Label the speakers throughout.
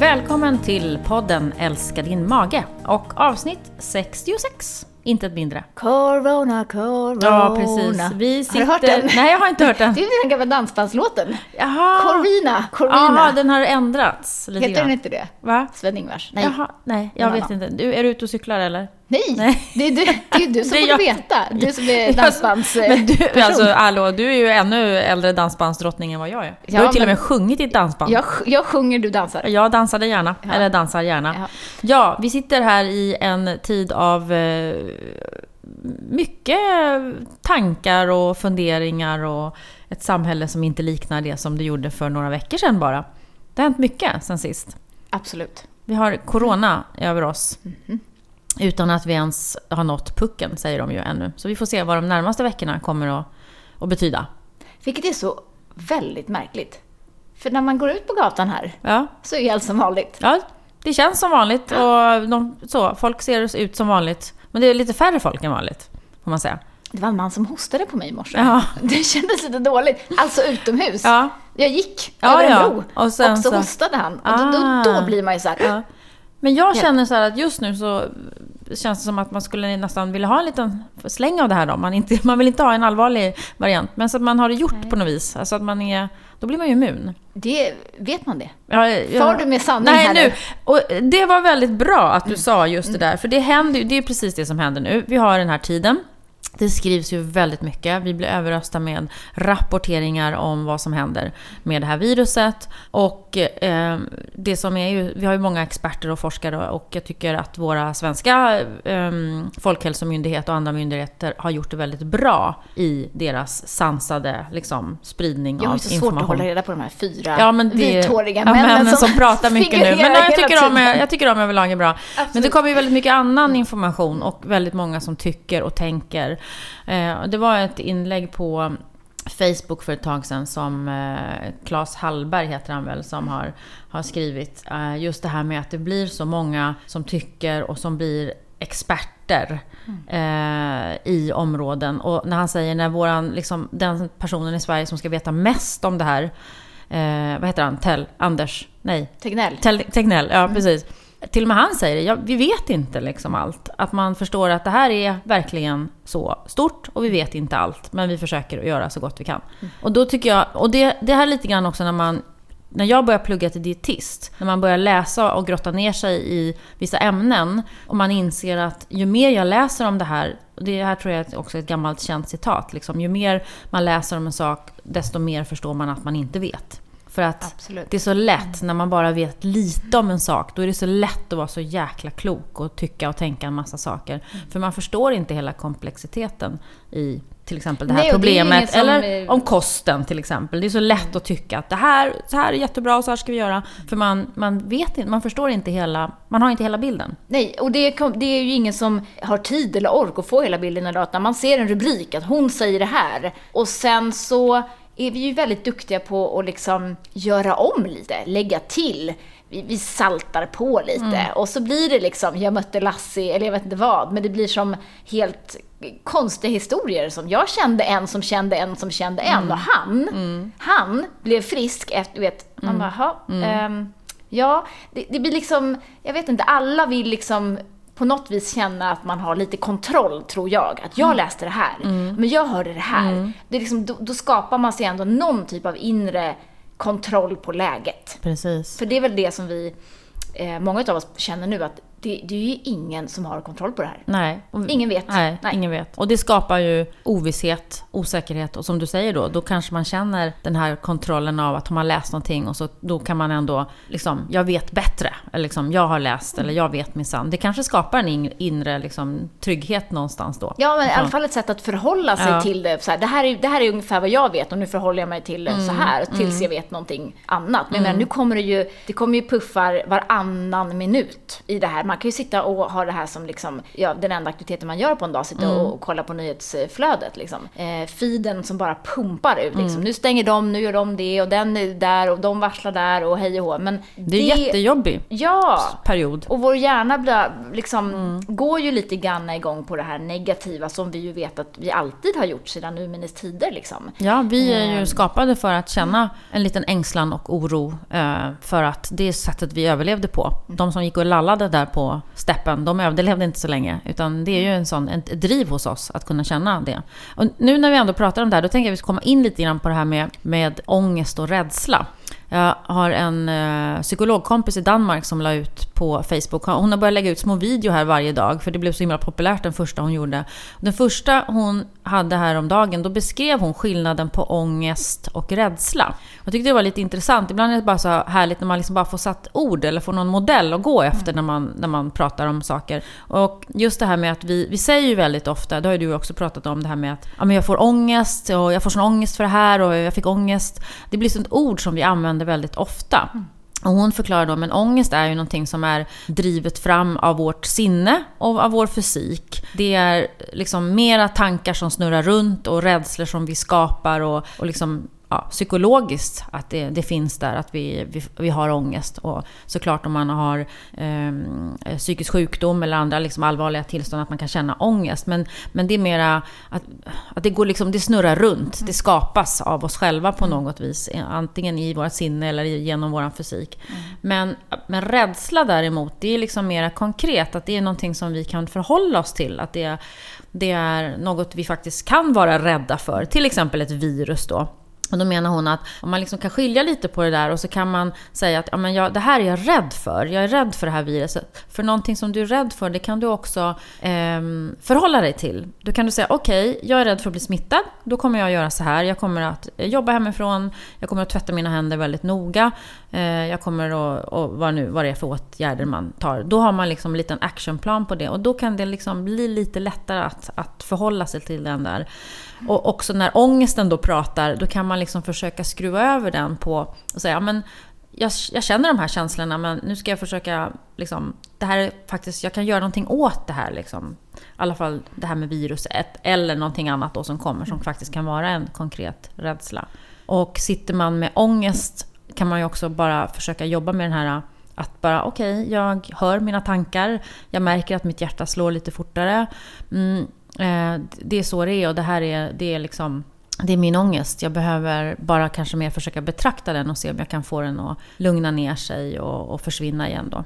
Speaker 1: Välkommen till podden Älska din mage och avsnitt 66. Inte ett mindre.
Speaker 2: Corona, corona.
Speaker 1: Ja, precis. Vi sitter...
Speaker 2: Har du hört den?
Speaker 1: Nej, jag har inte hört den.
Speaker 2: Det är den gamla dansbandslåten.
Speaker 1: Jaha.
Speaker 2: Corvina, Corvina.
Speaker 1: Jaha, den har ändrats lite
Speaker 2: Heter den inte det?
Speaker 1: Va?
Speaker 2: Sven-Ingvars? Nej.
Speaker 1: Jaha, nej, jag vet
Speaker 2: annan.
Speaker 1: inte. Du, är du ute och cyklar eller?
Speaker 2: Nej.
Speaker 1: Nej.
Speaker 2: Det, är du, det är du som borde veta. Du som är dansbandsperson.
Speaker 1: Men du, alltså, hallå, du är ju ännu äldre dansbandsdrottning än vad jag är. Du
Speaker 2: Ja,
Speaker 1: har ju till och med sjungit i ett dansband.
Speaker 2: jag, jag sjunger, du dansar.
Speaker 1: Jag dansade gärna,
Speaker 2: Ja.
Speaker 1: eller dansar gärna. Ja.
Speaker 2: Ja.
Speaker 1: vi sitter här i en tid av eh, mycket tankar och funderingar och ett samhälle som inte liknar det som det gjorde för några veckor sedan bara. Det har hänt mycket sen sist.
Speaker 2: Absolut.
Speaker 1: Vi har corona över oss.
Speaker 2: Mhm.
Speaker 1: Utan att vi ens har nått pucken, säger de ju ännu. Så vi får se vad de närmaste veckorna kommer att, att betyda.
Speaker 2: Vilket är så väldigt märkligt. För när man går ut på gatan här
Speaker 1: Ja,
Speaker 2: så är allt som vanligt.
Speaker 1: ja det känns som vanligt och de, så, folk ser ut som vanligt. Men det är lite färre folk än vanligt, får man säga.
Speaker 2: Det var en man som hostade på mig i morse.
Speaker 1: Ja.
Speaker 2: Det kändes lite dåligt. Alltså utomhus.
Speaker 1: Ja,
Speaker 2: Jag gick
Speaker 1: Ja,
Speaker 2: över en bro
Speaker 1: Och
Speaker 2: och så,
Speaker 1: så-
Speaker 2: hostade han. Och då, då, då
Speaker 1: Ah.
Speaker 2: blir man ju så här.
Speaker 1: Men jag
Speaker 2: Ja.
Speaker 1: känner så att just nu så känns det som att man skulle nästan vilja ha en liten släng av det här då. Man, inte, man vill inte ha en allvarlig variant, men så att man har det gjort på något vis. Alltså att man är, då blir man ju immun.
Speaker 2: Det, vet man det?
Speaker 1: Ja, jag-
Speaker 2: Far du med sanning
Speaker 1: Nej,
Speaker 2: här
Speaker 1: nu. Och det var väldigt bra att du sa just det där, för det händer det är precis det som händer nu. Vi har den här tiden. Det skrivs ju väldigt mycket. Vi blir överösta med rapporteringar om vad som händer med det här viruset. Och eh, det som är ju, vi har ju många experter och forskare och jag tycker att våra svenska eh, folkhälsomyndighet och andra myndigheter har gjort det väldigt bra i deras sansade liksom, spridning
Speaker 2: Jag har
Speaker 1: av
Speaker 2: ju så svårt
Speaker 1: information.
Speaker 2: att hålla reda på de här fyra
Speaker 1: Ja, men det,
Speaker 2: vithåriga
Speaker 1: ja,
Speaker 2: männen,
Speaker 1: männen som, pratar mycket nu. Men jag tycker, om, jag tycker de överlag är bra. Men det
Speaker 2: Absolut.
Speaker 1: kommer ju väldigt mycket annan information och väldigt många som tycker och tänker. Eh, det var ett inlägg på Facebook för ett tag sedan som eh, Claes Hallberg heter han väl, som har, har skrivit eh, just det här med att det blir så många som tycker och som blir experter eh, i områden. Och när han säger när våran, liksom, den personen i Sverige som ska veta mest om det här, eh, vad heter han? Tell? Anders? Nej,
Speaker 2: Tegnell.
Speaker 1: Tegnell, ja precis. Till och med han säger det, ja, vi vet inte liksom allt. Att man förstår att det här är verkligen så stort och vi vet inte allt. Men vi försöker att göra så gott vi kan. Och då tycker jag, och det, det här är lite grann också när man när jag börjar plugga till dietist, när man börjar läsa och grotta ner sig i vissa ämnen och man inser att ju mer jag läser om det här, och det här tror jag är också ett gammalt känt citat, liksom, ju mer man läser om en sak, desto mer förstår man att man inte vet. För att
Speaker 2: Absolut.
Speaker 1: det är så lätt när man bara vet lite om en sak. Då är det så lätt att vara så jäkla klok och tycka och tänka en massa saker. För man förstår inte hela komplexiteten i till exempel det här
Speaker 2: Nej, det är
Speaker 1: problemet.
Speaker 2: som,
Speaker 1: Eller
Speaker 2: eh,
Speaker 1: om kosten till exempel. Det är så lätt att tycka att det här, så här är jättebra och så här ska vi göra. För man, man vet inte, man förstår inte hela, man har inte hela bilden.
Speaker 2: Nej, och det, det är ju ingen som har tid eller ork att få hela bilden idag. När man ser en rubrik, att hon säger det här. Och sen så är vi ju väldigt duktiga på att liksom göra om lite, lägga till. Vi, vi saltar på lite.
Speaker 1: Mm.
Speaker 2: Och så blir det liksom, jag mötte Lassie, eller jag vet inte vad. Men det blir som helt konstiga historier. Som jag kände en som kände en som kände en.
Speaker 1: Mm.
Speaker 2: Och han, han blev frisk efter, du vet, man bara, "Jaha, ehm, Ja, det, det blir liksom, jag vet inte, alla vill liksom på något vis känna att man har lite kontroll, tror jag. Att jag läste det här, men jag hörde det här. Det är liksom, då, då skapar man sig ändå någon typ av inre kontroll på läget.
Speaker 1: Precis.
Speaker 2: För det är väl det som vi, eh, många av oss känner nu, att det, det är ju ingen som har kontroll på det här.
Speaker 1: Nej.
Speaker 2: Ingen vet.
Speaker 1: Nej,
Speaker 2: Nej.
Speaker 1: ingen vet. Och det skapar ju ovisshet, osäkerhet och som du säger då, då kanske man känner den här kontrollen av att har man läst någonting och så då kan man ändå liksom, jag vet bättre. Eller liksom, jag har läst eller jag vet minsann. Det kanske skapar en in- inre liksom, trygghet någonstans då.
Speaker 2: Ja, men i alla fall ett sätt att förhålla sig
Speaker 1: Ja.
Speaker 2: till det. Så här, det, här är, det här är ungefär vad jag vet och nu förhåller jag mig till det
Speaker 1: Mm,
Speaker 2: så här tills jag vet någonting annat. Men, men nu kommer det ju, det kommer ju puffar varannan minut i det här. Man kan ju sitta och ha det här som liksom, ja, den enda aktiviteten man gör på en dag, sitta mm. och, och kolla på nyhetsflödet. Liksom. Eh, feeden som bara pumpar ut. Liksom. Mm. Nu stänger de, nu gör de det och den är där och de varslar där och hej och hå. Men
Speaker 1: det är det, jättejobbig ja, period.
Speaker 2: Och vår hjärna blir, liksom, mm. går ju lite grann igång på det här negativa som vi ju vet att vi alltid har gjort sedan urminnes tider. Liksom.
Speaker 1: Ja, vi är ju eh. skapade för att känna en liten ängslan och oro eh, för att det är sättet vi överlevde på. Mm. De som gick och lallade där på steppen, de överlevde inte så länge. Utan det är ju en sån, ett driv hos oss att kunna känna det. Och nu när vi ändå pratar om det här, då tänker jag att vi ska komma in lite grann på det här med, med ångest och rädsla. Jag har en eh, psykologkompis i Danmark som la ut på Facebook. Hon har börjat lägga ut små videor här varje dag, för det blev så himla populärt den första hon gjorde. Den första hon hade här om dagen, då beskrev hon skillnaden på ångest och rädsla. Jag tyckte det var lite intressant. Ibland är det bara så härligt när man liksom bara får satt ord eller får någon modell att gå efter när man, när man pratar om saker. Och just det här med att vi, vi säger ju väldigt ofta, det har ju du också pratat om, det här med att ja, men jag får ångest och jag får sån ångest för det här och jag fick ångest. Det blir sånt ord som vi använder väldigt ofta. Och hon förklarar då, men ångest är ju någonting som är drivet fram av vårt sinne och av vår fysik. Det är liksom mera tankar som snurrar runt och rädslor som vi skapar och, och liksom ja, psykologiskt att det, det, finns där, att vi, vi, vi, har ångest. Och såklart om man har eh, psykisk sjukdom eller andra liksom allvarliga tillstånd att man kan känna ångest. Men, men det är mera att, att det, går liksom, det snurrar runt. Mm. Det skapas av oss själva på något vis. Antingen i vårt sinne eller genom vår fysik. Mm. Men, men rädsla däremot, det är liksom mera konkret. Att det är någonting som vi kan förhålla oss till. Att det, det är något vi faktiskt kan vara rädda för. Till exempel ett virus då. Och då menar hon att om man liksom kan skilja lite på det där och så kan man säga att ja, men jag, det här är jag rädd för. Jag är rädd för det här viruset. För någonting som du är rädd för, det kan du också eh, förhålla dig till. Då kan du säga okej, okay, jag är rädd för att bli smittad. Då kommer jag göra så här. Jag kommer att jobba hemifrån. Jag kommer att tvätta mina händer väldigt noga. Eh, jag kommer att, och vad, nu, vad det är för åtgärder man tar. Då har man liksom en liten actionplan på det. Och då kan det liksom bli lite lättare att, att förhålla sig till den där. Och också när ångesten då pratar, då kan man liksom försöka skruva över den på och säga, ja, men jag, jag, känner de här känslorna men nu ska jag försöka, liksom, det här är faktiskt, jag kan göra någonting åt det här. Liksom. I alla fall det här med viruset eller någonting annat då som kommer som faktiskt kan vara en konkret rädsla. Och sitter man med ångest kan man ju också bara försöka jobba med den här att bara okej, okay, jag hör mina tankar, jag märker att mitt hjärta slår lite fortare. Mm, det är så det är och det här är, det är liksom det är min ångest. Jag behöver bara kanske mer försöka betrakta den och se om jag kan få den att lugna ner sig och, och försvinna igen då.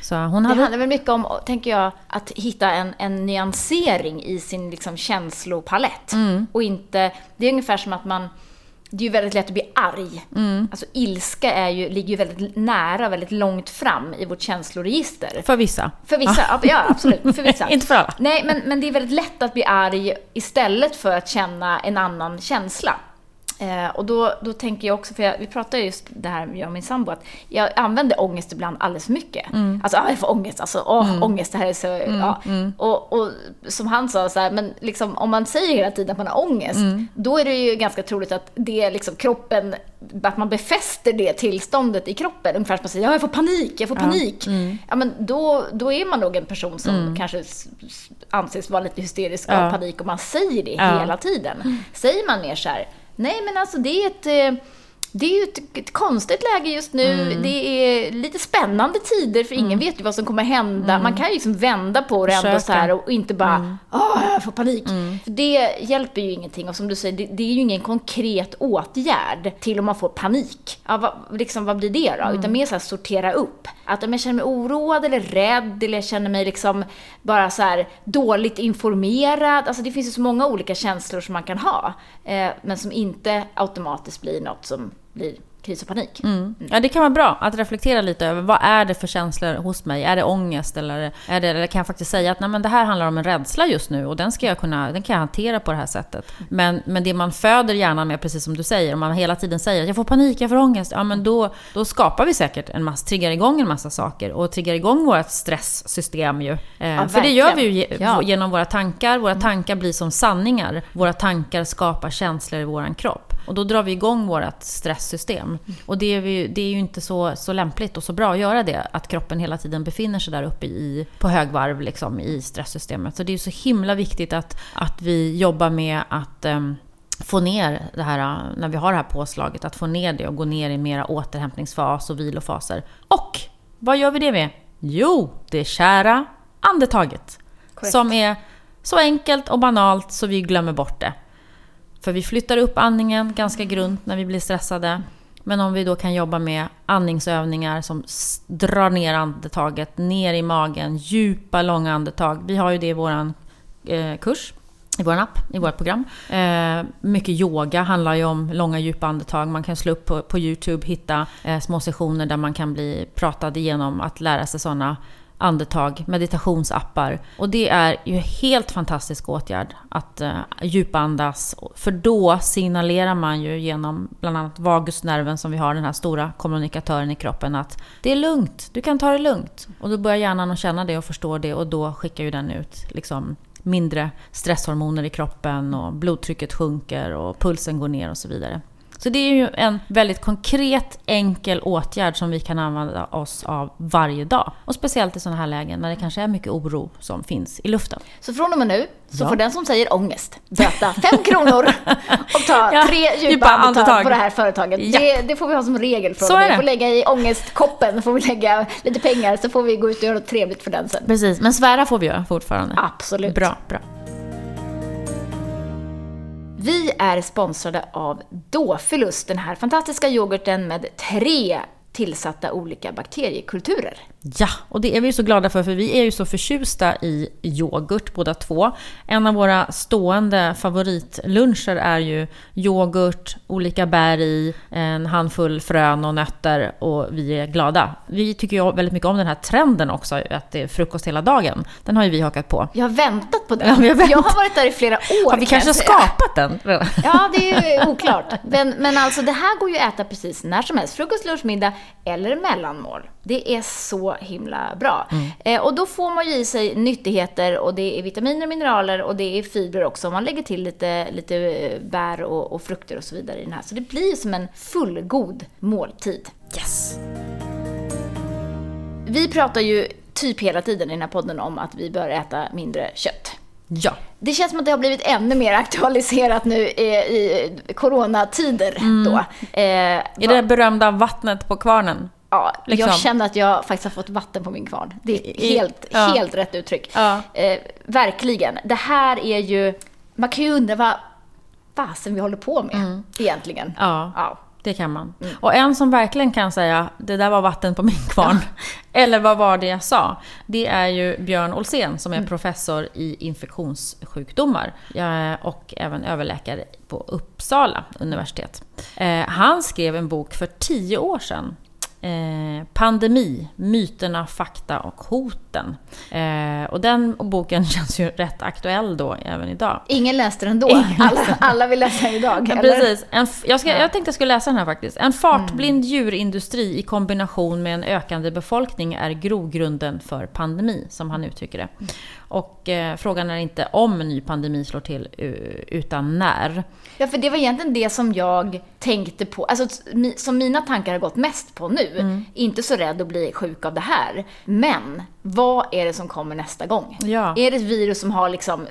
Speaker 2: Så hon hade... Det handlar väl mycket om, tänker jag, att hitta en, en nyansering i sin liksom, känslopalett. Mm. Och inte, det är ungefär som att man det är ju väldigt lätt att bli arg. Mm. Alltså ilska är ju, ligger ju väldigt nära, väldigt långt fram i vårt känsloregister.
Speaker 1: För vissa.
Speaker 2: För vissa, ja, ja absolut. För vissa.
Speaker 1: Inte för alla.
Speaker 2: Nej, men, men det är väldigt lätt att bli arg istället för att känna en annan känsla. Eh, och då, då tänker jag också, för jag, vi pratade just det här, jag och min sambo, att jag använder ångest ibland alldeles för mycket. Mm. Alltså, ah, jag får ångest, alltså, åh, mm. ångest, det här är så, mm. ja. Mm. Och, och som han sa, så här, men liksom, om man säger hela tiden att man har ångest, mm. då är det ju ganska troligt att det liksom kroppen, att man befäster det tillståndet i kroppen. Ungefär som att säga, ja, jag får panik, jag får panik. Mm. Ja, men då, då är man nog en person som kanske anses vara lite hysterisk av panik och man säger det hela tiden. Säger man mer så här, Nej, men alltså det är ett eh, det är ju ett, ett, konstigt läge just nu. Mm. Det är lite spännande tider för ingen mm. vet ju vad som kommer hända. Mm. Man kan ju liksom vända på det ändå så här och inte bara mm. åh, jag får panik. Mm. För det hjälper ju ingenting. Och som du säger, det, det, är ju ingen konkret åtgärd till om man får panik. Ja, vad, liksom, vad blir det då? Mm. Utan mer så här sortera upp. Att om jag känner mig oroad eller rädd eller jag känner mig liksom bara så här dåligt informerad. Alltså det finns ju så många olika känslor som man kan ha. Eh, men som inte automatiskt blir något som blir kris och panik.
Speaker 1: Mm. mm. Ja, det kan vara bra att reflektera lite över vad är det för känslor hos mig? Är det ångest eller, är det, eller kan jag faktiskt säga att Nej, men det här handlar om en rädsla just nu och den, ska jag kunna, den kan jag hantera på det här sättet. Men, men det man föder hjärnan med, precis som du säger, om man hela tiden säger att jag får panik, jag får ångest, ja men då, då skapar vi säkert en massa, triggar igång en massa saker och triggar igång vårt stresssystem ju. Eh, ja, för det gör vi ju ja. genom våra tankar, våra tankar blir som sanningar. Våra tankar skapar känslor i vår kropp. Och då drar vi igång vårt stresssystem. Och det är, vi, det är ju inte så, så lämpligt och så bra att göra det, att kroppen hela tiden befinner sig där uppe i, på högvarv liksom, i stresssystemet. Så det är så himla viktigt att, att vi jobbar med att um, få ner det här, när vi har det här påslaget, att få ner det och gå ner i mera återhämtningsfas och vilofaser. Och vad gör vi det med? Jo, det kära andetaget. Correct. Som är så enkelt och banalt så vi glömmer bort det. För vi flyttar upp andningen ganska grunt när vi blir stressade. Men om vi då kan jobba med andningsövningar som drar ner andetaget, ner i magen, djupa långa andetag. Vi har ju det i vår eh, kurs, i vår app, i vårt program. Eh, mycket yoga handlar ju om långa djupa andetag. Man kan slå upp på, på Youtube, hitta eh, små sessioner där man kan bli pratad igenom att lära sig sådana andetag, meditationsappar. Och det är ju helt fantastisk åtgärd att eh, djupandas. För då signalerar man ju genom bland annat vagusnerven som vi har, den här stora kommunikatören i kroppen att det är lugnt, du kan ta det lugnt. Och då börjar hjärnan att känna det och förstå det och då skickar ju den ut liksom mindre stresshormoner i kroppen och blodtrycket sjunker och pulsen går ner och så vidare. Så det är ju en väldigt konkret, enkel åtgärd som vi kan använda oss av varje dag. Och speciellt i sådana här lägen när det kanske är mycket oro som finns i luften.
Speaker 2: Så från och med nu så ja. får den som säger ångest böta fem kronor och ta ja, tre djupa, djupa andetag på det här företaget. Ja. Det, det, får vi ha som regel från så Vi får lägga i ångestkoppen, får vi lägga lite pengar så får vi gå ut och göra något trevligt för den sen.
Speaker 1: Precis, men svära får vi göra fortfarande.
Speaker 2: Absolut.
Speaker 1: Bra, bra.
Speaker 2: Vi är sponsrade av Dofilus, den här fantastiska yoghurten med tre tillsatta olika bakteriekulturer.
Speaker 1: Ja, och det är vi så glada för, för vi är ju så förtjusta i yoghurt båda två. En av våra stående favoritluncher är ju yoghurt, olika bär i, en handfull frön och nötter och vi är glada. Vi tycker ju väldigt mycket om den här trenden också, att det är frukost hela dagen. Den har ju vi hakat på.
Speaker 2: Jag har väntat på den. Ja, har Jag har varit där i flera år.
Speaker 1: Har vi kanske skapat den?
Speaker 2: Ja, det är ju oklart. Men, men alltså det här går ju att äta precis när som helst. Frukost, lunch, middag eller mellanmål. Det är så himla bra. Mm. Eh, och då får man ju i sig nyttigheter och det är vitaminer och mineraler och det är fibrer också. Man lägger till lite, lite eh, bär och, och frukter och så vidare i den här. Så det blir som en fullgod måltid.
Speaker 1: Yes!
Speaker 2: Vi pratar ju typ hela tiden i den här podden om att vi bör äta mindre kött.
Speaker 1: Ja.
Speaker 2: Det känns som att det har blivit ännu mer aktualiserat nu i, i coronatider. Mm. Då.
Speaker 1: Eh, va- det berömda vattnet på kvarnen.
Speaker 2: Ja, liksom. jag känner att jag faktiskt har fått vatten på min kvarn. Det är helt, ja. helt rätt uttryck. Ja. Eh, verkligen. Det här är ju... Man kan ju undra vad fasen vi håller på med mm. egentligen.
Speaker 1: Ja. ja. Det kan man. Mm. Och en som verkligen kan säga det där var vatten på min kvarn. Eller vad var det jag sa? Det är ju Björn Olsen som är mm. professor i infektionssjukdomar och även överläkare på Uppsala universitet. Eh, han skrev en bok för tio år sedan Eh, pandemi, myterna, fakta och hoten. Eh, och den boken känns ju rätt aktuell då, även idag.
Speaker 2: Ingen läste den då. Alla, alla vill läsa den idag,
Speaker 1: eller? Precis. En, jag, ska, jag tänkte jag skulle läsa den här faktiskt. En fartblind mm. djurindustri i kombination med en ökande befolkning är grogrunden för pandemi, som han uttrycker det. Och eh, frågan är inte om en ny pandemi slår till, utan när.
Speaker 2: Ja, för det var egentligen det som jag tänkte på, alltså som mina tankar har gått mest på nu. Mm. Inte så rädd att bli sjuk av det här. Men, vad är det som kommer nästa gång?
Speaker 1: Ja.
Speaker 2: Är det ett virus som har liksom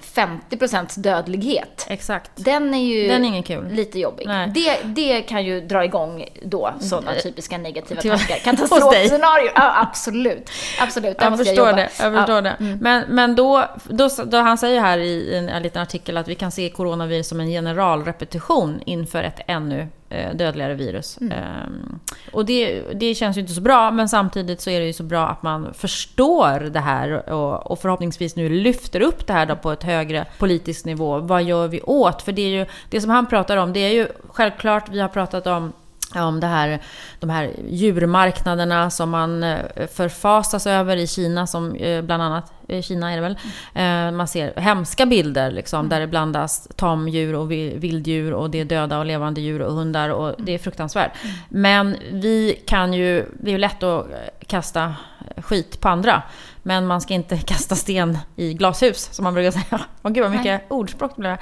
Speaker 2: 50% dödlighet?
Speaker 1: Exakt.
Speaker 2: Den är ju
Speaker 1: Den är ingen kul.
Speaker 2: lite jobbig. Det, det kan ju dra igång då sådana mm. typiska negativa tankar. Katastrofscenarier. Ja, absolut. Absolut,
Speaker 1: där jag förstår jag det. Jag förstår ja. det. Mm. Men, men då, då, då, han säger här i en, en liten artikel att vi kan se coronavirus som en generalrepetition inför ett ännu Eh, dödligare virus. Mm. Um, och det, det känns ju inte så bra, men samtidigt så är det ju så bra att man förstår det här och, och förhoppningsvis nu lyfter upp det här då på ett högre politisk nivå. Vad gör vi åt? För det är ju, det som han pratar om, det är ju självklart, vi har pratat om om det här, de här djurmarknaderna som man eh, förfasas över i Kina, som eh, bland annat Kina är det väl. Mm. Man ser hemska bilder liksom, mm. där det blandas tamdjur och vilddjur och det är döda och levande djur och hundar och det är fruktansvärt. Mm. Men vi kan ju, det är ju lätt att kasta skit på andra. Men man ska inte kasta sten i glashus, som man brukar säga. Åh gud vad mycket Nej. ordspråk det blev.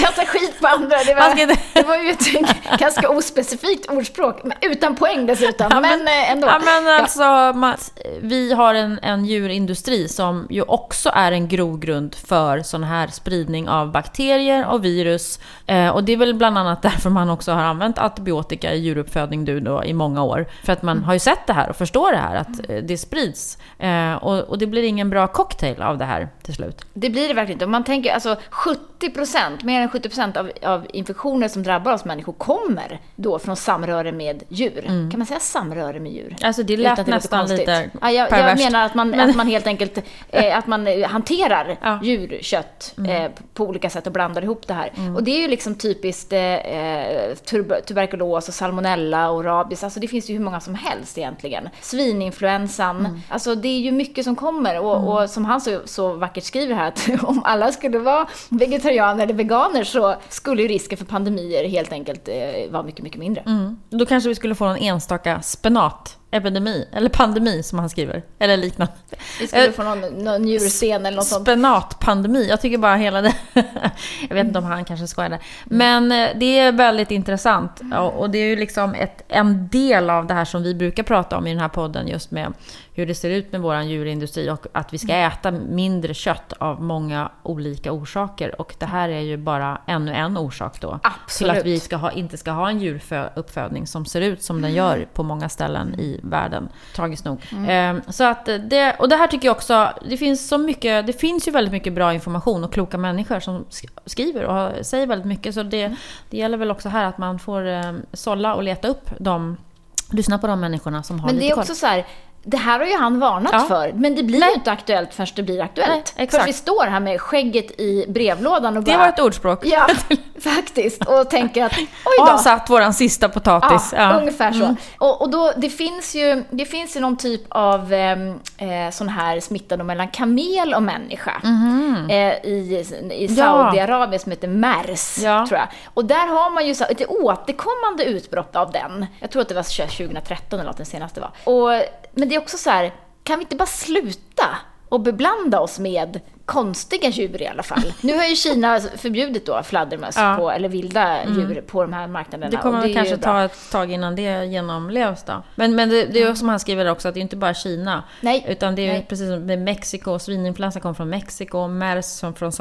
Speaker 2: Kasta skit på andra, det var, inte... det var ju ett ganska ospecifikt ordspråk. Utan poäng dessutom, ja, men, men, eh, ändå.
Speaker 1: Ja, men alltså, Mats, vi har en, en djurindustri som ju också är en grogrund för sån här spridning av bakterier och virus. Eh, och det är väl bland annat därför man också har använt antibiotika i djuruppfödning du då, i många år. För att man mm. har ju sett det här och förstår det här, att eh, det sprids. Eh, och, och det blir ingen bra cocktail av det här till slut.
Speaker 2: Det blir det verkligen inte. Om man tänker, alltså 70 procent, mer än 70 procent av, av infektioner som drabbar oss människor kommer då från samröre med djur. Mm. Kan man säga samröre med djur?
Speaker 1: Alltså det lät nästan lite
Speaker 2: ja, jag, jag menar att man, Men... att man helt enkelt eh, att man eh, hanterar ja. djurkött mm. eh, på olika sätt och blandar ihop det här. Mm. Och det är ju liksom typiskt eh, eh tuberkulos och salmonella och rabies. Alltså det finns ju hur många som helst egentligen. Svininfluensan. Mm. Alltså det är ju mycket som kommer. Och, mm. och som han så, så vackert skriver här, att om alla skulle vara vegetarianer eller veganer så skulle ju risken för pandemier helt enkelt eh, vara mycket, mycket mindre.
Speaker 1: Mm. Då kanske vi skulle få en enstaka spenat epidemi, eller pandemi som han skriver, eller liknande.
Speaker 2: Vi skulle eh, få någon, någon njursten eller något sånt.
Speaker 1: Spenatpandemi, jag tycker bara hela det. jag vet inte om han kanske skojade. Men eh, det är väldigt intressant och det är ju liksom ett, en del av det här som vi brukar prata om i den här podden just med hur det ser ut med vår djurindustri och att vi ska äta mindre kött av många olika orsaker. Och det här är ju bara ännu en orsak då.
Speaker 2: Absolut.
Speaker 1: Till att vi ska ha, inte ska ha en djuruppfödning som ser ut som den gör på många ställen i världen. Tragiskt nog. Mm. Ehm, så att det, och det här tycker jag också, det finns så mycket, det finns ju väldigt mycket bra information och kloka människor som skriver och säger väldigt mycket. Så det, mm. det gäller väl också här att man får eh, sålla och leta upp de Lyssna på de människorna som har
Speaker 2: Men det är också koll. så här, det här har ju han varnat ja. för, men det blir Nej. ju inte aktuellt förrän det blir aktuellt. Nej, för vi står här med skägget i brevlådan och
Speaker 1: bara... Det var ett ordspråk.
Speaker 2: Ja, faktiskt. Och tänker att, oj
Speaker 1: då. Avsatt våran sista potatis.
Speaker 2: Ja, ja. ungefär så. Mm. Och, och, då, det finns ju, det finns ju någon typ av ehm, eh, sån här smitta mellan kamel och människa. Mm. Eh, I i Saudiarabien som heter MERS, tror jag. Och där har man ju så, ett återkommande utbrott av den. Jag tror att det var 2013 eller något den senaste var. Och men det är också så här, kan vi inte bara sluta och beblanda oss med konstiga djur i alla fall. Nu har ju Kina förbjudit då fladdermöss, ja. på, eller vilda mm. djur på de här marknaderna.
Speaker 1: Det kommer det kanske ta ett tag innan det genomlevs då. Men, men det, det är ju som han skriver också, att det är inte bara Kina.
Speaker 2: Nej.
Speaker 1: Utan det är
Speaker 2: Nej.
Speaker 1: precis som med Mexiko, svininfluensa kommer från Mexiko, mers som från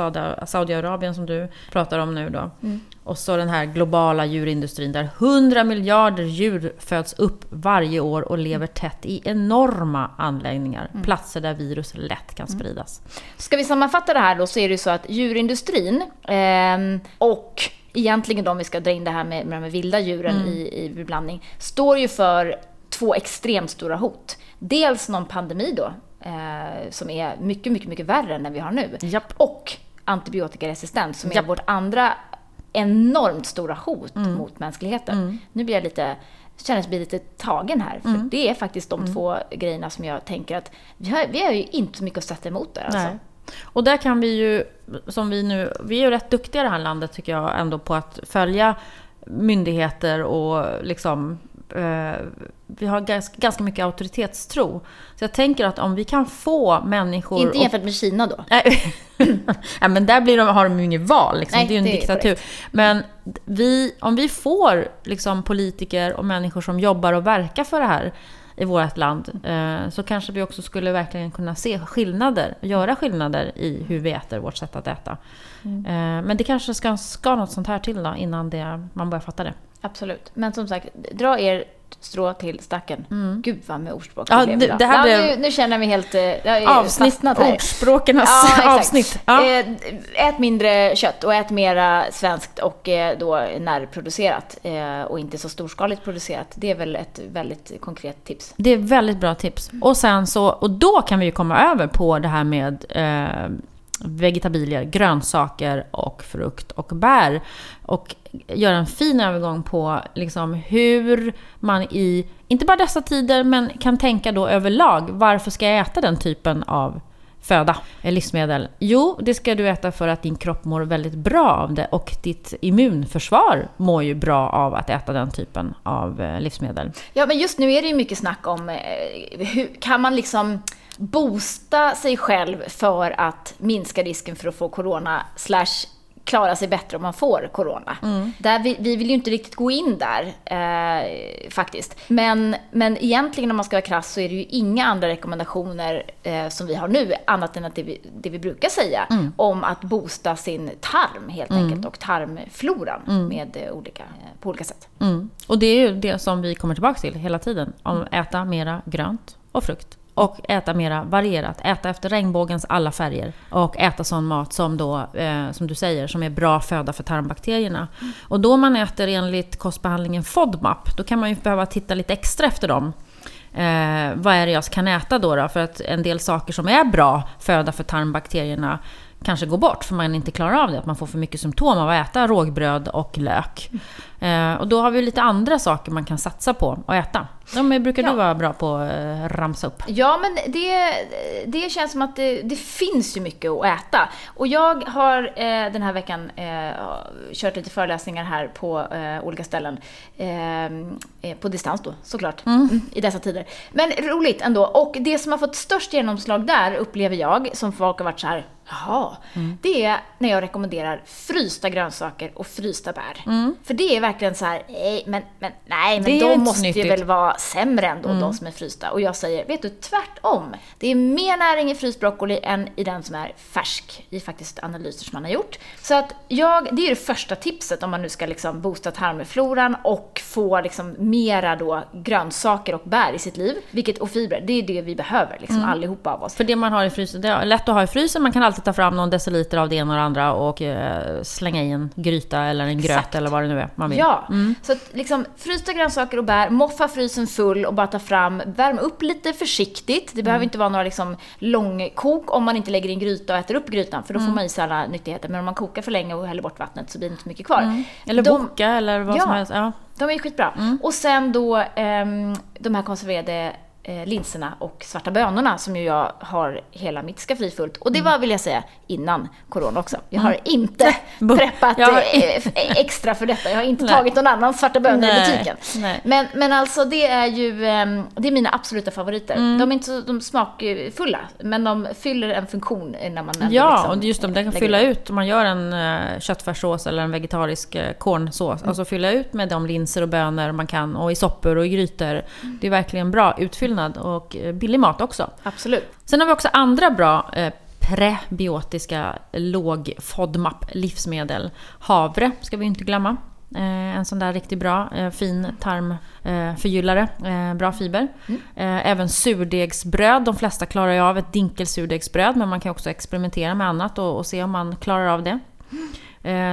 Speaker 1: Saudiarabien som du pratar om nu då. Mm. Och så den här globala djurindustrin där 100 miljarder djur föds upp varje år och lever tätt i enorma anläggningar. Mm. Platser där virus lätt kan mm. spridas.
Speaker 2: Ska vi sammanfatta det här då så är det ju så att djurindustrin eh, och egentligen de vi ska dra in det här med, med de vilda djuren mm. i, i blandning, står ju för två extremt stora hot. Dels någon pandemi då, eh, som är mycket, mycket, mycket värre än den vi har nu.
Speaker 1: Japp.
Speaker 2: Och antibiotikaresistens som Japp. är vårt andra enormt stora hot mm. mot mänskligheten. Mm. Nu blir jag lite känner mig lite tagen här. För mm. det är faktiskt de mm. två grejerna som jag tänker att vi har, vi har ju inte så mycket att sätta emot där. Alltså.
Speaker 1: Och där kan vi ju, som vi nu, vi är ju rätt duktiga i det här landet tycker jag ändå på att följa myndigheter och liksom vi har ganska, ganska mycket auktoritetstro. Så jag tänker att om vi kan få människor...
Speaker 2: Inte jämfört med Kina då?
Speaker 1: Nej, men där blir de, har de ju inget val. Liksom. Nej, det är ju en diktatur. Men vi, om vi får liksom, politiker och människor som jobbar och verkar för det här i vårt land eh, så kanske vi också skulle verkligen kunna se skillnader, göra skillnader i hur vi äter, vårt sätt att äta. Mm. Eh, men det kanske ska, ska något sånt här till då, innan det, man börjar fatta det.
Speaker 2: Absolut. Men som sagt, dra er strå till stacken. Mm. Gud vad med ordspråk
Speaker 1: ja, det, det här
Speaker 2: ja, nu, nu, känner vi helt...
Speaker 1: Eh, avsnitt, här. ordspråkenas ja, avsnitt. Ja.
Speaker 2: Eh, ät mindre kött och ät mera svenskt och eh, då närproducerat och inte så storskaligt producerat. Det är väl ett väldigt konkret tips.
Speaker 1: Det är väldigt bra tips. Och sen så, och då kan vi ju komma över på det här med eh, vegetabilier, grönsaker och frukt och bär. Och göra en fin övergång på liksom hur man i, inte bara dessa tider, men kan tänka då överlag, varför ska jag äta den typen av föda, eh, livsmedel? Jo, det ska du äta för att din kropp mår väldigt bra av det och ditt immunförsvar mår ju bra av att äta den typen av eh, livsmedel.
Speaker 2: Ja, men just nu är det ju mycket snack om eh, hur kan man liksom boosta sig själv för att minska risken för att få corona slash klara sig bättre om man får corona. Mm. Där vi, vi, vill ju inte riktigt gå in där eh, faktiskt. Men, men egentligen om man ska vara krass så är det ju inga andra rekommendationer eh, som vi har nu annat än att det vi, det vi brukar säga mm. om att boosta sin tarm helt mm. enkelt och tarmfloran mm. med eh, olika, eh, på olika sätt.
Speaker 1: Mm. Och det är ju det som vi kommer tillbaka till hela tiden. Om äta mera grönt och frukt och äta mera varierat. Äta efter regnbågens alla färger. Och äta sån mat som då, eh, som du säger, som är bra föda för tarmbakterierna. Mm. Och då man äter enligt kostbehandlingen FODMAP, då kan man ju behöva titta lite extra efter dem. Eh, vad är det jag kan äta då, då? För att en del saker som är bra föda för tarmbakterierna kanske går bort för man inte klarar av det. Att man får för mycket symptom av att äta rågbröd och lök. Eh, och då har vi lite andra saker man kan satsa på att äta. De brukar ja. du vara bra på att eh, ramsa upp.
Speaker 2: Ja, men det, det känns som att det, det finns ju mycket att äta. Och jag har eh, den här veckan eh, kört lite föreläsningar här på eh, olika ställen. På distans då, såklart. Mm. mm. I dessa tider. Men roligt ändå. Och det som har fått störst genomslag där, upplever jag, som folk har varit så här Jaha. Mm. Det är när jag rekommenderar frysta grönsaker och frysta bär. Mm. För det är verkligen så här, nej men, men, nej, men de måste ju väl vara sämre än mm. de som är frysta. Och jag säger, vet du, tvärtom. Det är mer näring i fryst broccoli än i den som är färsk, i faktiskt analyser som man har gjort. Så att jag, det är det första tipset om man nu ska liksom boosta tarmfloran och få liksom mera då grönsaker och bär i sitt liv. Vilket, och fibrer, det är det vi behöver liksom mm. allihopa av oss.
Speaker 1: För det man har i frysen, det är lätt att ha i frysen, man kan alltid ta fram någon deciliter av det ena och det andra och eh, slänga i en gryta eller en gröt Exakt. eller vad det nu är man vill.
Speaker 2: Ja, mm. så att liksom frysta grönsaker och bär, moffa frysen full och bara ta fram, värm upp lite försiktigt. Det behöver mm. inte vara några liksom långkok om man inte lägger i en gryta och äter upp grytan för då får mm. man i sig alla nyttigheter. Men om man kokar för länge och häller bort vattnet så blir det inte mycket kvar. Mm.
Speaker 1: Eller de, boka eller vad ja, som helst. Ja,
Speaker 2: de är skitbra. Mm. Och sen då eh, de här konserverade eh, linserna och svarta bönorna som ju jag har hela mitt skafferi fullt. Och det mm. var, vill jag säga, innan corona också. Jag har mm. inte preppat har... Eh, extra för detta. Jag har inte Nej. tagit någon annan svarta bönor i butiken. Nej. Men, men alltså det är ju, ehm, det är mina absoluta favoriter. Mm. De är inte så de smakfulla, men de fyller en funktion när man
Speaker 1: Ja, liksom, och just de där kan fylla ut. Om man gör en köttfärssås eller en vegetarisk kornsås. Mm. Alltså fylla ut med de linser och bönor man kan och i soppor och i grytor. Mm. Det är verkligen bra utfyllnad fyllnad och eh, billig mat också.
Speaker 2: Absolut.
Speaker 1: Sen har vi också andra bra eh, prebiotiska låg FODMAP livsmedel. Havre ska vi inte glömma. Eh, en sån där riktigt bra fin tarmförgyllare, bra fiber. Mm. Även surdegsbröd, de flesta klarar ju av ett dinkelsurdegsbröd men man kan också experimentera med annat och, och se om man klarar av det.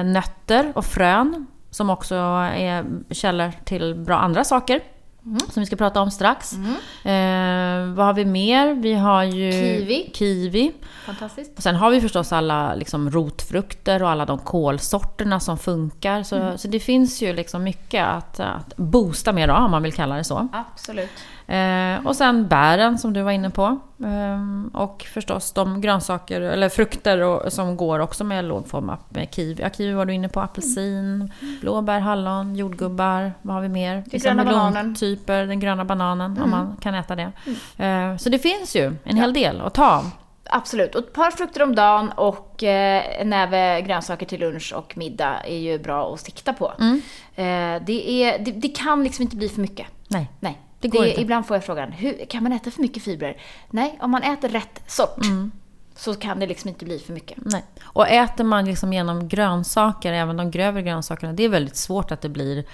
Speaker 1: Nötter och frön som också är källor till bra andra saker. Mm. Som vi ska prata om strax. Mm. Eh, vad har vi mer? Vi har ju
Speaker 2: kiwi.
Speaker 1: kiwi.
Speaker 2: Fantastiskt.
Speaker 1: Och sen har vi förstås alla liksom, rotfrukter och alla de kolsorterna som funkar. Så, mm. så det finns ju liksom mycket att, att boosta med då, om man vill kalla det så.
Speaker 2: Absolut.
Speaker 1: Eh, och sen bären som du var inne på. Eh, och förstås de grönsaker, eller frukter och, som går också med låg form med kiwi. Ja, kiwi var du inne på, apelsin, blåbär, hallon, jordgubbar. Vad har vi mer?
Speaker 2: Den gröna bananen.
Speaker 1: Typer, den gröna bananen, mm. om man kan äta det. Mm. Eh, så det finns ju en hel del att ta av.
Speaker 2: Absolut. Och ett par frukter om dagen och eh, en näve grönsaker till lunch och middag är ju bra att sikta på. Mm. Eh, det, är, det, det, kan liksom inte bli för mycket.
Speaker 1: Nej.
Speaker 2: Nej. Det går det, inte. Ibland får jag frågan, hur, kan man äta för mycket fibrer? Nej, om man äter rätt sort mm. så kan det liksom inte bli för mycket.
Speaker 1: Nej. Och äter man liksom genom grönsaker, även de grövre grönsakerna, det är väldigt svårt att det blir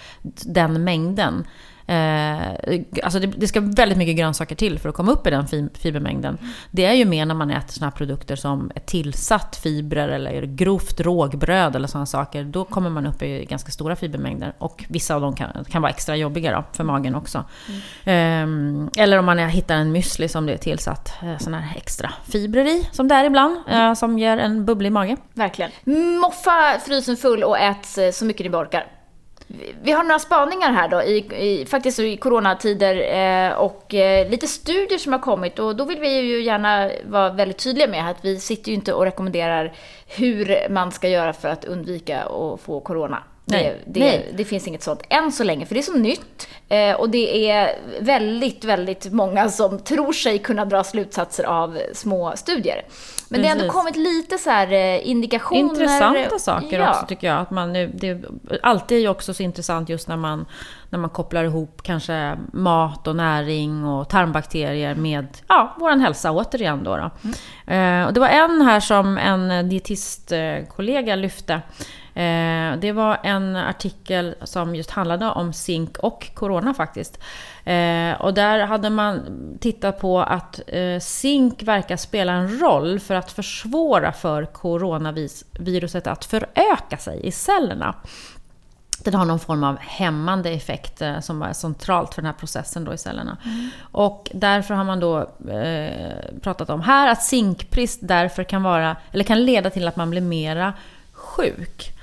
Speaker 1: den mängden. Eh, alltså det, det, ska väldigt mycket grönsaker till för att komma upp i den fibermängden. Det är ju mer när man äter såna här produkter som är tillsatt fibrer eller grovt rågbröd eller sådana saker. Då kommer man upp i ganska stora fibermängder. Och vissa av dem kan, kan vara extra jobbiga då, för magen också. Mm. Eh, eller om man hittar en müsli som det är tillsatt eh, sådana här extra fibrer i, som det är ibland, eh, som ger en bubblig mage.
Speaker 2: Verkligen. Moffa frysen full och ät så mycket ni orkar. Vi har några spaningar här då, i, i, faktiskt i coronatider eh, och eh, lite studier som har kommit och då vill vi ju gärna vara väldigt tydliga med att vi sitter ju inte och rekommenderar hur man ska göra för att undvika att få corona.
Speaker 1: Nej.
Speaker 2: Det, det,
Speaker 1: Nej.
Speaker 2: det finns inget sånt än så länge, för det är så nytt. Eh, och det är väldigt, väldigt många som tror sig kunna dra slutsatser av små studier. Men det har ändå kommit lite så här eh, indikationer.
Speaker 1: Intressanta saker
Speaker 2: Ja.
Speaker 1: också tycker jag. Att man, det är alltid också så intressant just när man, när man kopplar ihop kanske mat och näring och tarmbakterier med ja, vår hälsa återigen. Då, då. Eh, och det var en här som en dietistkollega lyfte. Eh, det var en artikel som just handlade om zink och corona faktiskt. Eh, och där hade man tittat på att eh, zink verkar spela en roll för att försvåra för coronaviruset att föröka sig i cellerna. Den har någon form av hämmande effekt eh, som är centralt för den här processen då i cellerna. Och därför har man då eh, pratat om här att zinkbrist därför kan vara, eller kan leda till att man blir mera sjuk.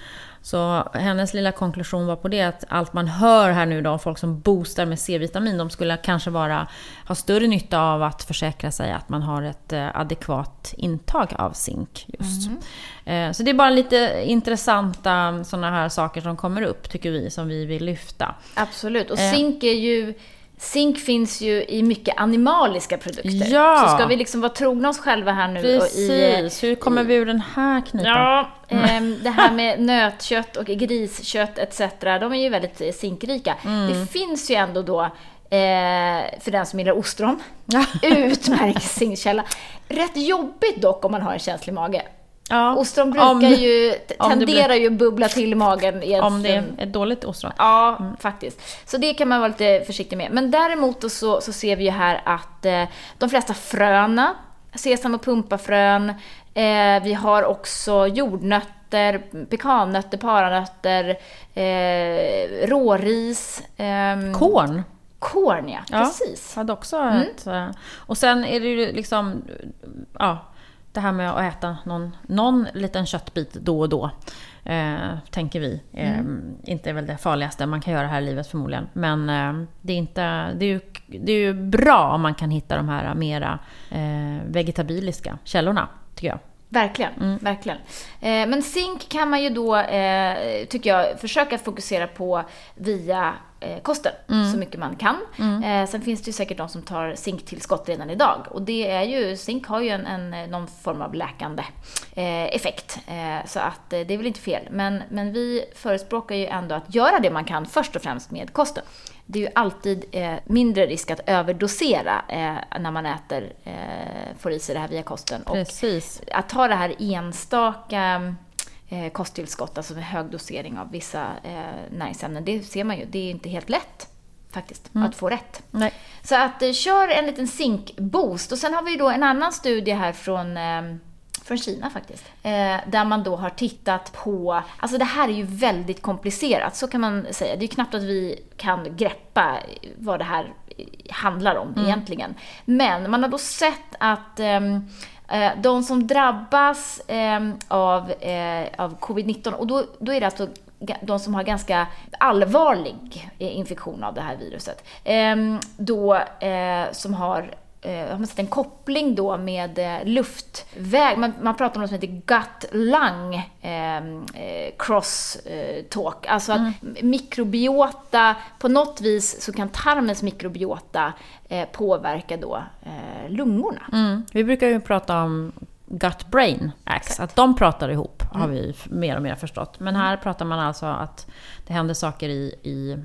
Speaker 1: Så hennes lilla konklusion var på det att allt man hör här nu då, folk som boostar med C-vitamin, de skulle kanske vara, ha större nytta av att försäkra sig att man har ett eh, adekvat intag av zink just. Eh, Så det är bara lite intressanta sådana här saker som kommer upp, tycker vi, som vi vill lyfta.
Speaker 2: Absolut. Och
Speaker 1: Eh.
Speaker 2: zink är ju... Zink finns ju i mycket animaliska produkter.
Speaker 1: Ja.
Speaker 2: Så ska vi liksom vara trogna oss själva här nu och i...
Speaker 1: Precis, hur kommer vi ur den här knipan?
Speaker 2: Ja, ehm, det här med nötkött och griskött etc. De är ju väldigt eh, zinkrika.
Speaker 1: Mm.
Speaker 2: Det finns ju ändå då, eh, för den som gillar ostron, utmärkt zinkkälla. Rätt jobbigt dock om man har en känslig mage.
Speaker 1: Ja,
Speaker 2: Ostron brukar
Speaker 1: om,
Speaker 2: ju, tenderar ju att bubbla till i magen. i
Speaker 1: om det är ett dåligt ostron.
Speaker 2: Ja,
Speaker 1: Mm.
Speaker 2: faktiskt. Så det kan man vara lite försiktig med. Men däremot så, så ser vi ju här att eh, de flesta fröna, sesam och pumpafrön, eh, vi har också jordnötter, pekannötter, paranötter, eh, råris, ehm,
Speaker 1: Korn
Speaker 2: korn ja,
Speaker 1: Ja.
Speaker 2: precis.
Speaker 1: hade också
Speaker 2: Mm.
Speaker 1: ett... eh, Och sen är det ju liksom... Ja, det här med att äta någon, någon liten köttbit då och då. Eh, tänker vi. Eh,
Speaker 2: Mm.
Speaker 1: Inte är väl det farligaste man kan göra här i livet förmodligen. Men eh, det, är inte, det, är ju, det är ju bra om man kan hitta de här mera eh, vegetabiliska källorna, tycker jag.
Speaker 2: Verkligen,
Speaker 1: Mm.
Speaker 2: verkligen. Eh, men zink kan man ju då, eh, tycker jag, försöka fokusera på via eh, kosten
Speaker 1: Mm.
Speaker 2: så mycket man kan. Eh, sen finns det ju säkert de som tar zinktillskott redan idag. Och det är ju, zink har ju en, en, någon form av läkande eh, effekt. Eh, så att det är väl inte fel. Men, men vi förespråkar ju ändå att göra det man kan först och främst med kosten. Det är ju alltid eh, mindre risk att överdosera eh, när man äter, eh, får i sig det här via kosten. Och
Speaker 1: Precis.
Speaker 2: att ta det här enstaka eh, kosttillskott, alltså med hög dosering av vissa eh, näringsämnen, det ser man ju, det är inte helt lätt faktiskt att få rätt.
Speaker 1: Nej.
Speaker 2: Så att kör en liten zinkboost. Och sen har vi ju då en annan studie här från från Kina faktiskt. Eh, där man då har tittat på, alltså det här är ju väldigt komplicerat, så kan man säga. Det är ju knappt att vi kan greppa vad det här handlar om egentligen. Men man har då sett att ehm, eh, de som drabbas ehm, av, eh, av covid-19, och då, då är det alltså de som har ganska allvarlig eh, infektion av det här viruset. Ehm, då, eh, som har har man sett en koppling då med eh, luftväg. Man, man pratar om något som heter gut-lung ehm, eh, cross eh. Alltså att mikrobiota, på något vis så kan tarmens mikrobiota eh, påverka då eh, lungorna.
Speaker 1: Mm. Vi brukar ju prata om gut-brain axis, att de pratar ihop har vi mer och mer förstått. Men här pratar man alltså att det händer saker i, i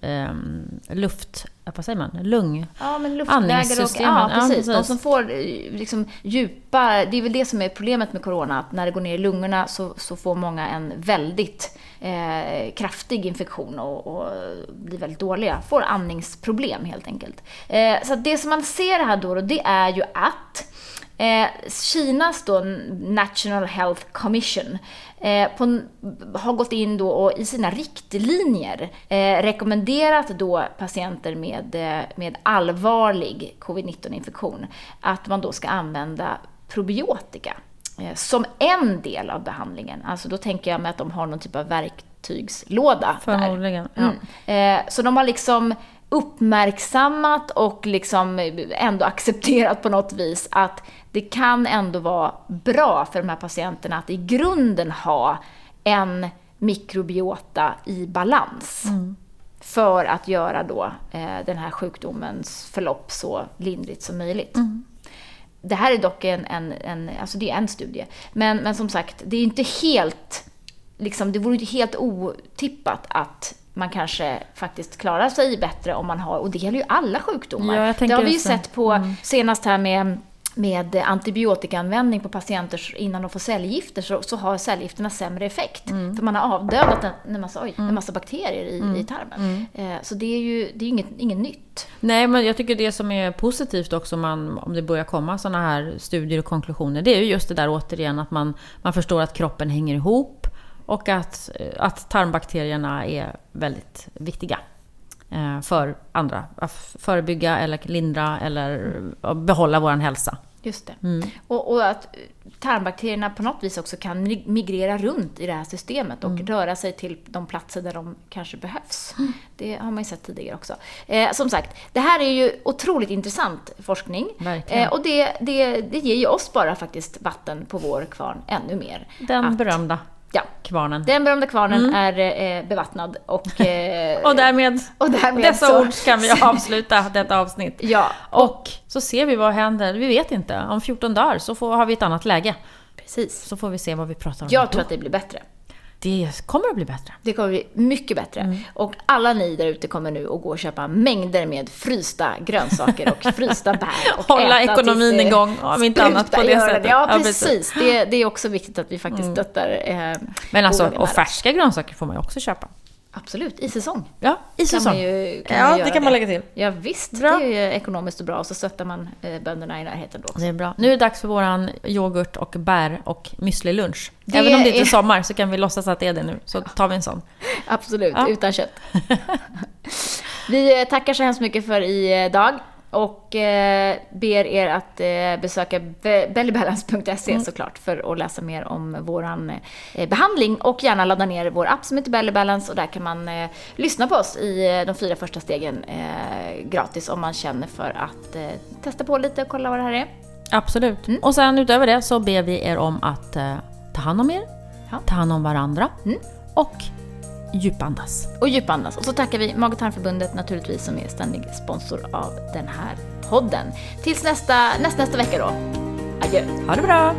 Speaker 1: ehm, luft, eh, vad säger man, lung...
Speaker 2: Ja, men luftvägar och... Ja,
Speaker 1: ja,
Speaker 2: precis. De som får eh, liksom djupa... Det är väl det som är problemet med corona, att när det går ner i lungorna så, så får många en väldigt eh, kraftig infektion och, och blir väldigt dåliga. Får andningsproblem helt enkelt. Eh, så det som man ser här då, det är ju att Eh, Kinas då National Health Commission eh, på, har gått in då och i sina riktlinjer eh, rekommenderat då patienter med, eh, med allvarlig covid-19-infektion att man då ska använda probiotika eh, som en del av behandlingen. Alltså då tänker jag mig att de har någon typ av verktyg verktygslåda. där.
Speaker 1: Förmodligen. Ja.
Speaker 2: Mm. Eh, så de har liksom uppmärksammat och liksom ändå accepterat på något vis att det kan ändå vara bra för de här patienterna att i grunden ha en mikrobiota i balans. För att göra då eh, den här sjukdomens förlopp så lindrigt som möjligt. Det här är dock en, en, en, alltså det är en studie. Men, men som sagt, det är inte helt, liksom, det vore inte helt otippat att man kanske faktiskt klarar sig bättre om man har, och det gäller ju alla sjukdomar.
Speaker 1: Ja,
Speaker 2: det har vi ju sett på, senast här med med antibiotikaanvändning på patienter innan de får cellgifter så, så har cellgifterna sämre effekt.
Speaker 1: Mm.
Speaker 2: För man har avdödat en, en, massa, oj, en massa bakterier i, i tarmen. Eh, så det är ju det är inget, inget nytt.
Speaker 1: Nej, men jag tycker det som är positivt också om, man, om det börjar komma sådana här studier och konklusioner, det är ju just det där återigen att man, man förstår att kroppen hänger ihop och att, att tarmbakterierna är väldigt viktiga eh, för andra. Att förebygga eller lindra eller behålla vår hälsa.
Speaker 2: Just det.
Speaker 1: Mm.
Speaker 2: Och, och att tarmbakterierna på något vis också kan mig- migrera runt i det här systemet och
Speaker 1: Mm.
Speaker 2: röra sig till de platser där de kanske behövs. Det har man ju sett tidigare också. Eh, som sagt, det här är ju otroligt intressant forskning. Eh, och det, det, det ger ju oss bara faktiskt vatten på vår kvarn ännu mer.
Speaker 1: Den
Speaker 2: Att-
Speaker 1: berömda
Speaker 2: Ja,
Speaker 1: kvarnen.
Speaker 2: den berömda kvarnen är eh, bevattnad och... Eh,
Speaker 1: Och därmed,
Speaker 2: och därmed
Speaker 1: dessa
Speaker 2: så-
Speaker 1: ord kan vi avsluta detta avsnitt.
Speaker 2: Ja,
Speaker 1: Och så ser vi vad händer. Vi vet inte. Om 14 dagar så får, har vi ett annat läge.
Speaker 2: precis.
Speaker 1: Så får vi se vad vi pratar om
Speaker 2: Jag
Speaker 1: då.
Speaker 2: tror att det blir bättre.
Speaker 1: Det kommer att bli bättre.
Speaker 2: Det kommer bli mycket bättre.
Speaker 1: Mm.
Speaker 2: Och alla ni där ute kommer nu att gå och köpa mängder med frysta grönsaker och frysta bär. Och
Speaker 1: Hålla
Speaker 2: äta
Speaker 1: ekonomin
Speaker 2: tills
Speaker 1: igång, om inte annat på det sättet.
Speaker 2: Ja, precis. Det, det är också viktigt att vi faktiskt stöttar eh,
Speaker 1: Men alltså, och färska grönsaker får man ju också köpa.
Speaker 2: Absolut, i säsong.
Speaker 1: Ja, i
Speaker 2: Kan
Speaker 1: säsong.
Speaker 2: man ju, kan
Speaker 1: Ja,
Speaker 2: man
Speaker 1: det kan man lägga till.
Speaker 2: Ja, visst,
Speaker 1: Bra.
Speaker 2: det är ju ekonomiskt och bra. Och så stöttar man eh, bönderna i närheten då.
Speaker 1: Det är bra. Nu är det dags för våran yoghurt och bär och müsli-lunch.
Speaker 2: Det
Speaker 1: Även om det inte är
Speaker 2: är-
Speaker 1: sommar så kan vi låtsas att det är det nu. Så tar vi en sån.
Speaker 2: Absolut,
Speaker 1: Ja.
Speaker 2: utan kött. Vi eh, tackar så hemskt mycket för idag och eh, ber er att eh, besöka be- bellybalance.se
Speaker 1: Mm.
Speaker 2: såklart för att läsa mer om våran eh, behandling och gärna ladda ner vår app som heter Belly Balance och där kan man lyssna på oss i de fyra första stegen gratis om man känner för att testa på lite och kolla vad det här är.
Speaker 1: Absolut.
Speaker 2: Mm.
Speaker 1: Och sen utöver det så ber vi er om att ta hand om er,
Speaker 2: Ja.
Speaker 1: ta hand om varandra
Speaker 2: Mm.
Speaker 1: och djupandas.
Speaker 2: Och djupandas. Och så tackar vi Mag och tarmförbundet naturligtvis som är ständig sponsor av den här podden. Tills nästa, nästa, nästa vecka då. Adjö.
Speaker 1: Ha det bra!